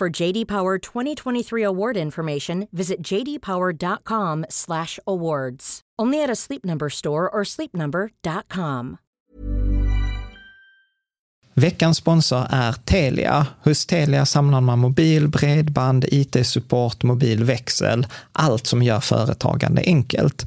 For JD Power 2023 award information, visit jdpower.com/awards. Only at a Sleep Number store or sleepnumber.com. Veckans sponsor är Telia. Hos Telia samlar man mobil, bredband, IT-support, mobilväxel, allt som gör företagande enkelt.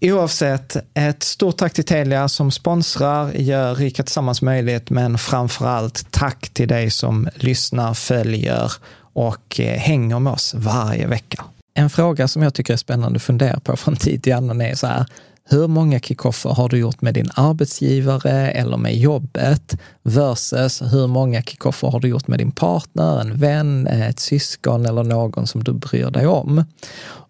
Oavsett, ett stort tack till Telia som sponsrar, gör Rika Tillsammans möjligt, men framför allt tack till dig som lyssnar, följer och eh, hänger med oss varje vecka. En fråga som jag tycker är spännande att fundera på från tid till annan är så här, hur många kickoffer har du gjort med din arbetsgivare eller med jobbet versus hur många kickoffer har du gjort med din partner, en vän, ett syskon eller någon som du bryr dig om?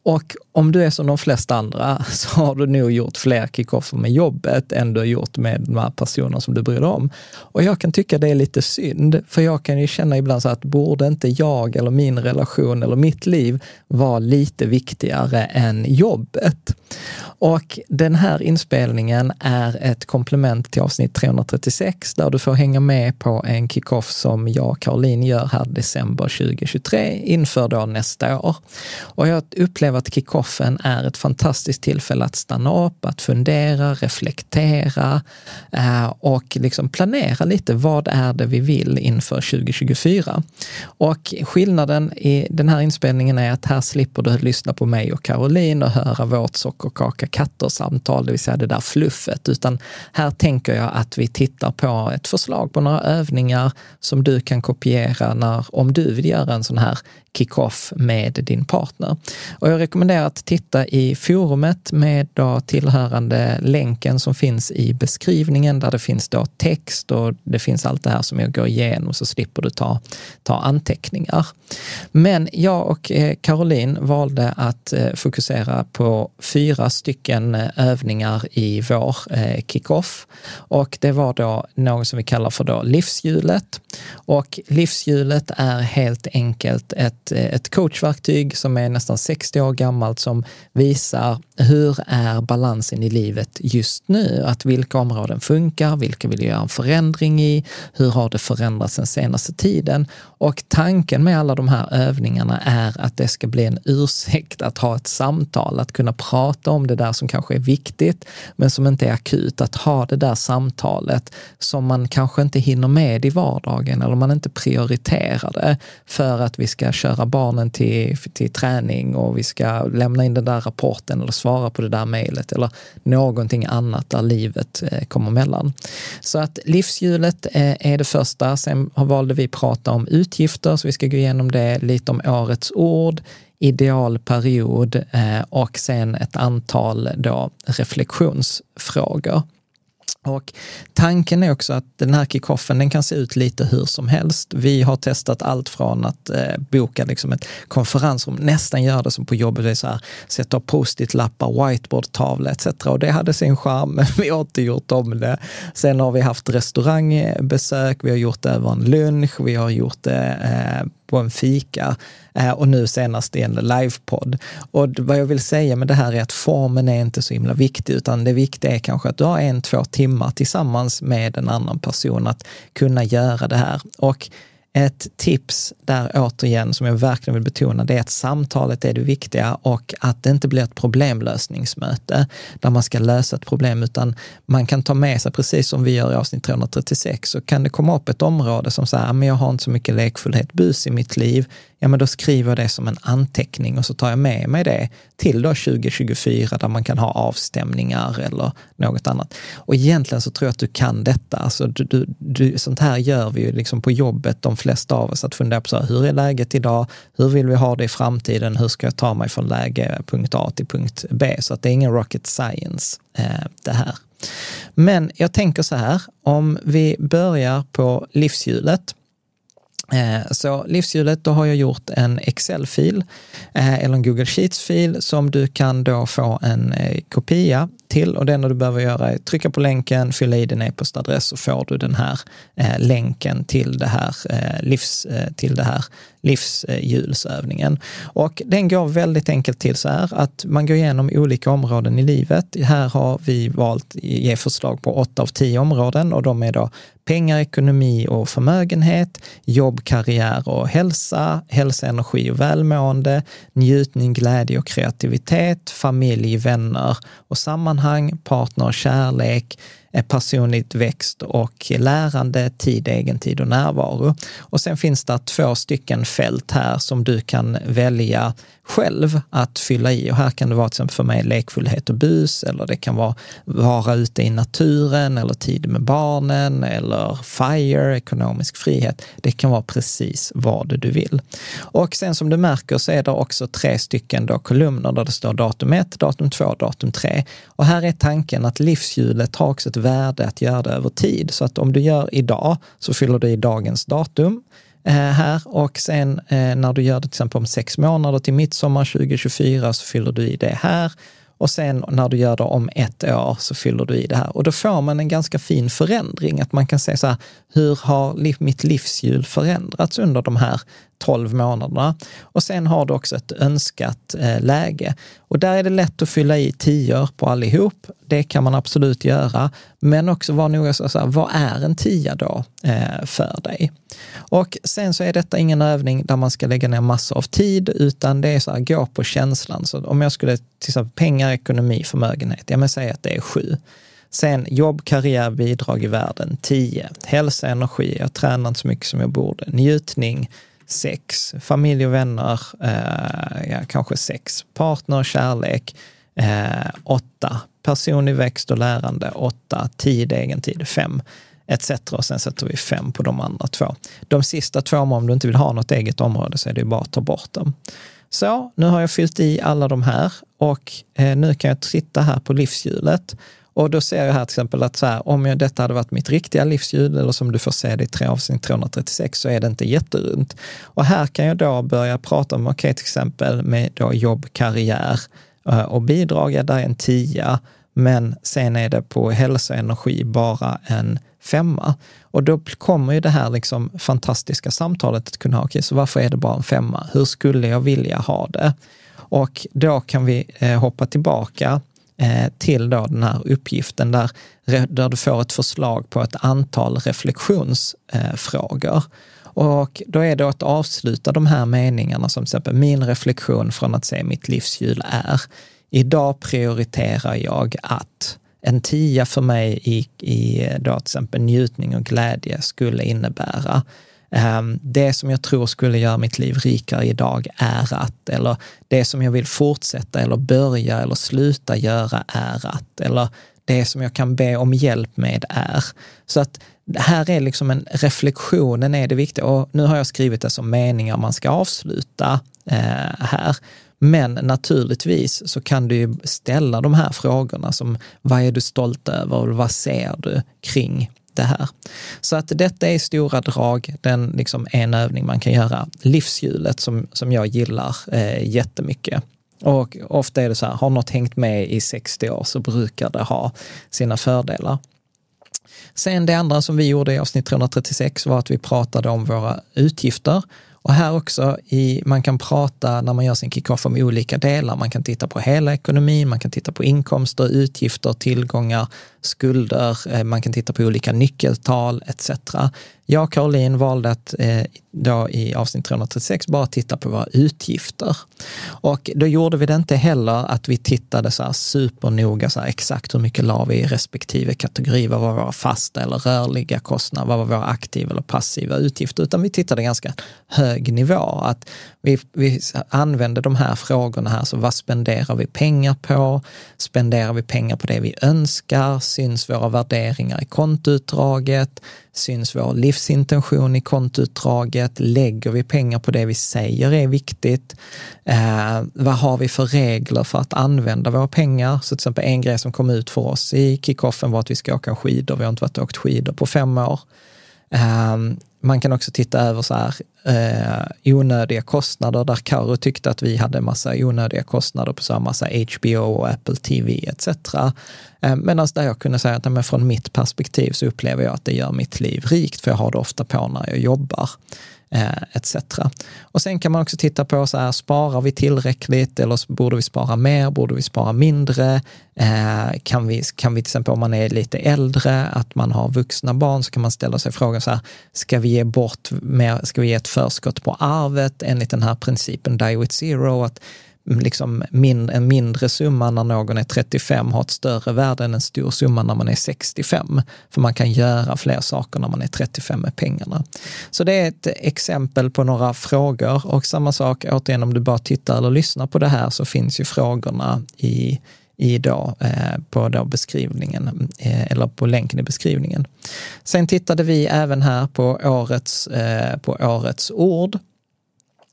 Och om du är som de flesta andra så har du nog gjort fler kickoffer med jobbet än du har gjort med de här personerna som du bryr dig om. Och jag kan tycka det är lite synd, för jag kan ju känna ibland så att borde inte jag eller min relation eller mitt liv vara lite viktigare än jobbet? Och den här inspelningen är ett komplement till avsnitt 336 där du får hänga med på en kickoff som jag och Caroline gör här december 2023 inför då nästa år. Och jag upplever att kickoffen är ett fantastiskt tillfälle att stanna upp, att fundera, reflektera eh, och liksom planera lite. Vad är det vi vill inför 2024? Och skillnaden i den här inspelningen är att här slipper du lyssna på mig och Caroline och höra vårt sockerkaka katter-samtal, det vill säga det där fluffet, utan här tänker jag att vi tittar på ett förslag på några övningar som du kan kopiera när, om du vill göra en sån här kick-off med din partner. Och jag rekommenderar att titta i forumet med då tillhörande länken som finns i beskrivningen där det finns då text och det finns allt det här som jag går igenom så slipper du ta, ta anteckningar. Men jag och eh, Caroline valde att eh, fokusera på fyra stycken eh, övningar i vår kickoff och det var då något som vi kallar för då livshjulet. Och livshjulet är helt enkelt ett ett, coachverktyg som är nästan 60 år år gammalt som visar hur är balansen i livet just nu? Att vilka områden funkar, vilka vill jag göra en förändring i? Hur har det förändrats den senaste tiden? Och tanken med alla de här övningarna är att det ska bli en ursäkt att ha ett samtal, att kunna prata om det där som kanske är viktigt, men som inte är akut. Att ha det där samtalet som man kanske inte hinner med i vardagen eller man inte prioriterar det för att vi ska köra barnen till, till träning och vi ska ska lämna in den där rapporten eller svara på det där mejlet eller någonting annat där livet eh, kommer mellan. Så att livshjulet eh, är det första. Sen valde vi prata om utgifter, så vi ska gå igenom det lite om årets ord, idealperiod eh, och sen ett antal då reflektionsfrågor. Och tanken är också att den här kickoffen, den kan se ut lite hur som helst. Vi har testat allt från att eh, boka liksom ett konferensrum, nästan göra det som på jobbet, det är så här, sätta upp post-it-lappar, whiteboard-tavla etc. Och det hade sin charm, men vi har inte gjort om det. Sen har vi haft restaurangbesök, vi har gjort det över en lunch, vi har gjort det eh, eh på en fika eh, och nu senast i en livepodd. Och vad jag vill säga med det här är att formen är inte så himla viktig, utan det viktiga är kanske att du har en, två timmar tillsammans med en annan person att kunna göra det här. Och ett tips där återigen, som jag verkligen vill betona, det är att samtalet är det viktiga och att det inte blir ett problemlösningsmöte där man ska lösa ett problem, utan man kan ta med sig, precis som vi gör i avsnitt 336, så kan det komma upp ett område som säger, ah, men jag har inte så mycket lekfullhet, bus i mitt liv, ja men då skriver jag det som en anteckning och så tar jag med mig det till då 2024 där man kan ha avstämningar eller något annat. Och egentligen så tror jag att du kan detta. Alltså du, du, du, sånt här gör vi ju liksom på jobbet, de flesta av oss, att fundera på så här, hur är läget idag? Hur vill vi ha det i framtiden? Hur ska jag ta mig från läge punkt A till punkt B? Så att det är ingen rocket science eh, det här. Men jag tänker så här, om vi börjar på livshjulet Eh, så livshjulet, då har jag gjort en Excel-fil eh, eller en Google Sheets-fil som du kan då få en eh, kopia till och det enda du behöver göra är trycka på länken, fylla i din e-postadress så får du den här länken till det här, livs, till det här livshjulsövningen. Och den går väldigt enkelt till så här att man går igenom olika områden i livet. Här har vi valt att ge förslag på åtta av tio områden och de är då pengar, ekonomi och förmögenhet, jobb, karriär och hälsa, hälsa, energi och välmående, njutning, glädje och kreativitet, familj, vänner och sammanhang, partner och kärlek, eh, personligt växt och lärande, tid, egentid och närvaro. Och sen finns det två stycken fält här som du kan välja själv att fylla i. Och här kan det vara till exempel för mig lekfullhet och bus, eller det kan vara vara ute i naturen, eller tid med barnen, eller FIRE, ekonomisk frihet. Det kan vara precis vad du vill. Och sen som du märker så är det också tre stycken då kolumner där det står datum 1, datum 2, datum 3. Och här är tanken att livshjulet har också ett värde att göra det över tid. Så att om du gör idag så fyller du i dagens datum. Eh, här. Och sen eh, när du gör det till exempel om sex månader till midsommar 2024 så fyller du i det här. Och sen när du gör det om ett år så fyller du i det här. Och då får man en ganska fin förändring, att man kan se så här, hur har mitt livshjul förändrats under de här 12 månaderna? Och sen har du också ett önskat eh, läge. Och där är det lätt att fylla i tior på allihop. Det kan man absolut göra. Men också vara noga så här, vad är en tia då eh, för dig? Och sen så är detta ingen övning där man ska lägga ner massor av tid, utan det är så här, gå på känslan. Så om jag skulle, till exempel pengar, ekonomi, förmögenhet, ja men säg att det är sju. Sen jobb, karriär, bidrag i världen, 10. Hälsa, energi, jag tränar inte så mycket som jag borde. Njutning, 6. Familj och vänner, eh, ja, kanske 6. Partner, kärlek, 8. åtta, Personlig växt och lärande, 8. Tid, egen tid, 5 etc. Och sen sätter vi fem på de andra två. De sista två, om du inte vill ha något eget område, så är det bara att ta bort dem. Så, nu har jag fyllt i alla de här och eh, nu kan jag titta här på livshjulet. Och då ser jag här till exempel att så här, om jag, detta hade varit mitt riktiga livsljud, eller som du får se det i tre avsnitt 336, så är det inte jätterunt. Och här kan jag då börja prata om, okej, okay, till exempel med då jobb, karriär eh, och bidrag, ja, där är en tia, men sen är det på hälsa och energi bara en femma. Och då kommer ju det här liksom fantastiska samtalet att kunna ha, okej, okay, så varför är det bara en femma? Hur skulle jag vilja ha det? Och då kan vi eh, hoppa tillbaka Eh, till då den här uppgiften där, där du får ett förslag på ett antal reflektionsfrågor. Och då är det att avsluta de här meningarna som till exempel min reflektion från att se mitt livshjul är, idag prioriterar jag att en tia för mig i, i eh, då till exempel njutning och glädje skulle innebära Ehm, det som jag tror skulle göra mitt liv rikare idag är att, eller det som jag vill fortsätta eller börja eller sluta göra är att, eller det som jag kan be om hjälp med är. Så att här är liksom en, reflektion, den är det viktiga och nu har jag skrivit det som meningar man ska avsluta eh, här. Men naturligtvis så kan du ju ställa de här frågorna som vad är du stolt över och vad ser du kring det här? Så att detta är stora drag, den liksom en övning man kan göra. Livshjulet som, som jag gillar eh, jättemycket. Och ofta är det så här, har något hängt med i 60 år så brukar det ha sina fördelar. Sen det andra som vi gjorde i avsnitt 336 var att vi pratade om våra utgifter och här också, i, man kan prata när man gör sin kickoff om olika delar. Man kan titta på hela ekonomin, man kan titta på inkomster, utgifter, tillgångar, skulder, eh, man kan titta på olika nyckeltal etc. Jag och Caroline valde att eh, då i avsnitt 336 bara titta på våra utgifter. Och då gjorde vi det inte heller att vi tittade så här supernoga, så här, exakt hur mycket la vi i respektive kategori, vad var våra fasta eller rörliga kostnader, vad var våra aktiva eller passiva utgifter, utan vi tittade ganska hög nivå. Att vi, vi använde de här frågorna här, så vad spenderar vi pengar på? Spenderar vi pengar på det vi önskar? Syns våra värderingar i kontoutdraget? Syns vår livsintention i kontoutdraget? Lägger vi pengar på det vi säger är viktigt? Eh, vad har vi för regler för att använda våra pengar? Så till exempel en grej som kom ut för oss i kickoffen var att vi ska åka skidor. Vi har inte varit och åkt skidor på fem år. Um, man kan också titta över så här, eh, onödiga kostnader, där Karo tyckte att vi hade massa onödiga kostnader på så här massa HBO och Apple TV etc. Eh, Medan där jag kunde säga att men från mitt perspektiv så upplever jag att det gör mitt liv rikt, för jag har det ofta på när jag jobbar Eh, etc. Och sen kan man också titta på, så här, sparar vi tillräckligt eller borde vi spara mer, borde vi spara mindre? Eh, kan, vi, kan vi till exempel om man är lite äldre, att man har vuxna barn, så kan man ställa sig frågan så här, ska vi ge bort mer, ska vi ge ett förskott på arvet enligt den här principen die with zero, att liksom min, en mindre summa när någon är 35 har ett större värde än en stor summa när man är 65. För man kan göra fler saker när man är 35 med pengarna. Så det är ett exempel på några frågor och samma sak återigen om du bara tittar eller lyssnar på det här så finns ju frågorna i i då, eh, på då beskrivningen, eh, eller på länken i beskrivningen. Sen tittade vi även här på årets, eh, på årets ord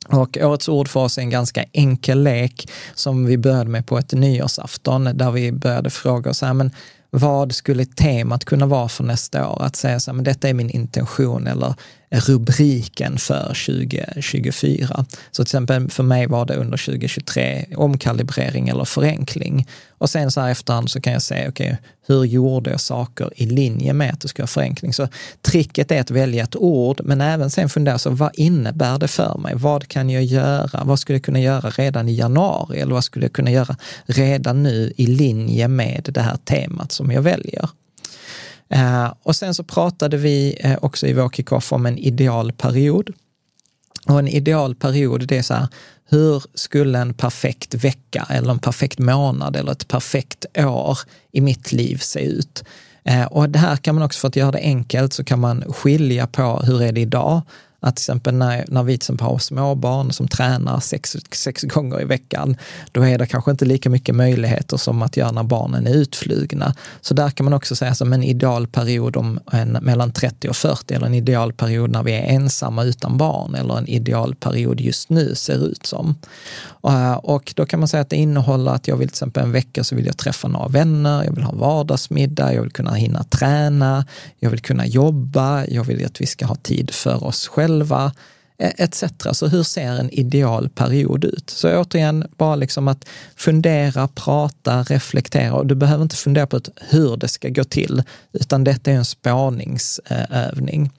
och årets ord för oss är en ganska enkel lek som vi började med på ett nyårsafton där vi började fråga oss, här, men vad skulle temat kunna vara för nästa år? Att säga så här, men detta är min intention eller rubriken för 2024. Så till exempel för mig var det under 2023 omkalibrering eller förenkling. Och sen så här efterhand så kan jag säga, okej, okay, hur gjorde jag saker i linje med att det ska vara förenkling? Så tricket är att välja ett ord, men även sen fundera, så vad innebär det för mig? Vad kan jag göra? Vad skulle jag kunna göra redan i januari? Eller vad skulle jag kunna göra redan nu i linje med det här temat som jag väljer? Eh, och sen så pratade vi eh, också i vår kickoff om en idealperiod. Och en idealperiod, det är så här, hur skulle en perfekt vecka eller en perfekt månad eller ett perfekt år i mitt liv se ut? Eh, och det här kan man också, för att göra det enkelt, så kan man skilja på hur är det idag? Att till exempel när, när vi till exempel har småbarn som tränar sex, sex gånger i veckan, då är det kanske inte lika mycket möjligheter som att göra när barnen är utflugna. Så där kan man också säga som en idealperiod om en, mellan 30 och 40, eller en idealperiod när vi är ensamma utan barn, eller en idealperiod just nu ser ut som. Och då kan man säga att det innehåller att jag vill till exempel en vecka så vill jag träffa några vänner, jag vill ha vardagsmiddag, jag vill kunna hinna träna, jag vill kunna jobba, jag vill att vi ska ha tid för oss själva, själva eh, etc. Så hur ser en ideal period ut? Så återigen, bara liksom att fundera, prata, reflektera. Och du behöver inte fundera på hur det ska gå till, utan detta är en spårningsövning.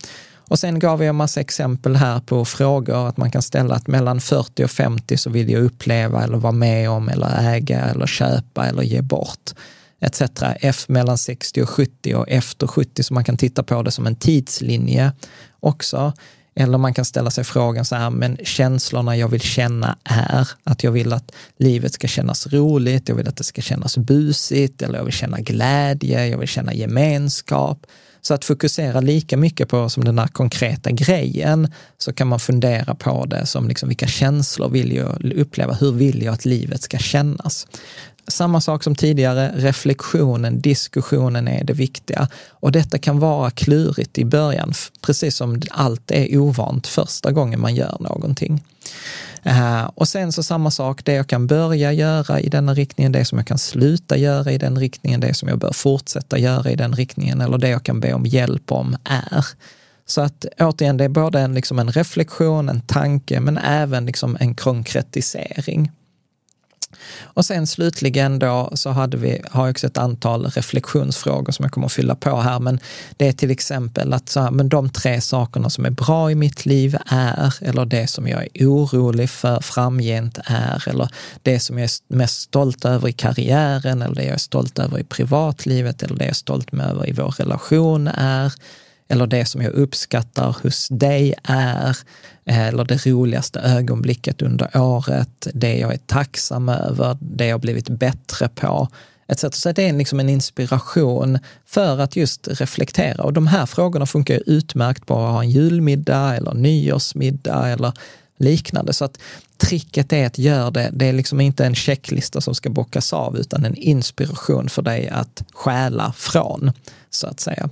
Och sen gav jag en massa exempel här på frågor att man kan ställa att mellan 40 och 50 så vill jag uppleva eller vara med om eller äga eller köpa eller ge bort etc. F mellan 60 och 70 och efter 70, så man kan titta på det som en tidslinje också. Eller man kan ställa sig frågan så här, men känslorna jag vill känna är att jag vill att livet ska kännas roligt, jag vill att det ska kännas busigt, eller jag vill känna glädje, jag vill känna gemenskap. Så att fokusera lika mycket på som den här konkreta grejen, så kan man fundera på det som liksom, vilka känslor vill jag uppleva? Hur vill jag att livet ska kännas? Samma sak som tidigare, reflektionen, diskussionen är det viktiga. Och detta kan vara klurigt i början, precis som allt är ovant första gången man gör någonting. Eh, och sen så samma sak, det jag kan börja göra i denna riktningen, det som jag kan sluta göra i den riktningen, det som jag bör fortsätta göra i den riktningen eller det jag kan be om hjälp om är. Så att återigen, det är både en, liksom en reflektion, en tanke, men även liksom en konkretisering. Och sen slutligen då så hade vi, har jag också ett antal reflektionsfrågor som jag kommer att fylla på här, men det är till exempel att så här, men de tre sakerna som är bra i mitt liv är, eller det som jag är orolig för framgent är, eller det som jag är mest stolt över i karriären, eller det jag är stolt över i privatlivet, eller det jag är stolt över i vår relation är, eller det som jag uppskattar hos dig är, eller det roligaste ögonblicket under året, det jag är tacksam över, det jag blivit bättre på, etc. Så det är liksom en inspiration för att just reflektera. Och de här frågorna funkar utmärkt på att ha en julmiddag eller nyårsmiddag eller liknande. Så att tricket är att göra det, det är liksom inte en checklista som ska bockas av, utan en inspiration för dig att stjäla från, så att säga.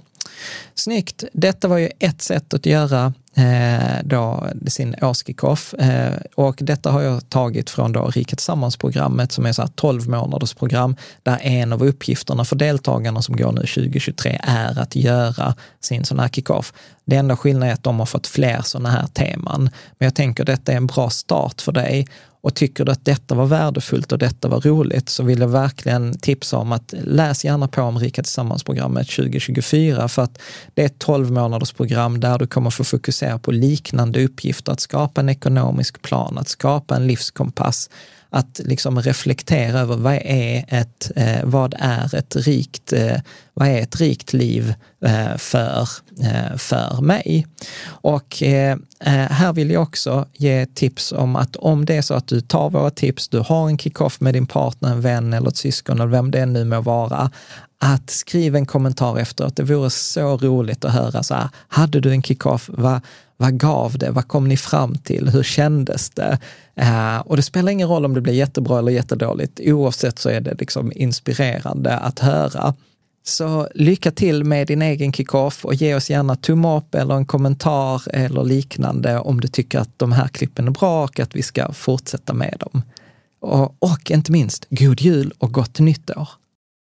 Snyggt! Detta var ju ett sätt att göra eh, då sin årskickoff. Eh, och detta har jag tagit från då Riket Tillsammans-programmet som är så här 12 månaders program där en av uppgifterna för deltagarna som går nu 2023 är att göra sin sån här kickoff. Det enda skillnaden är att de har fått fler sådana här teman. Men jag tänker att detta är en bra start för dig och tycker du att detta var värdefullt och detta var roligt så vill jag verkligen tipsa om att läs gärna på om Rika Tillsammans-programmet 2024 för att det är ett 12 månaders program där du kommer få fokusera på liknande uppgifter, att skapa en ekonomisk plan, att skapa en livskompass, att liksom reflektera över vad är ett, eh, vad är ett rikt, eh, vad är ett rikt liv eh, för, eh, för mig? Och eh, eh här vill jag också ge tips om att om det är så att du tar våra tips, du har en kick-off med din partner, en vän eller ett syskon eller vem det nu må vara, att skriva en kommentar efteråt. Det vore så roligt att höra så här, hade du en kick-off? Vad, vad gav det? Vad kom ni fram till? Hur kändes det? Uh, och det spelar ingen roll om det blir jättebra eller jättedåligt. Oavsett så är det liksom inspirerande att höra. Så lycka till med din egen kickoff och ge oss gärna tumme upp eller en kommentar eller liknande om du tycker att de här klippen är bra och att vi ska fortsätta med dem. Och, och inte minst, god jul och gott nytt år!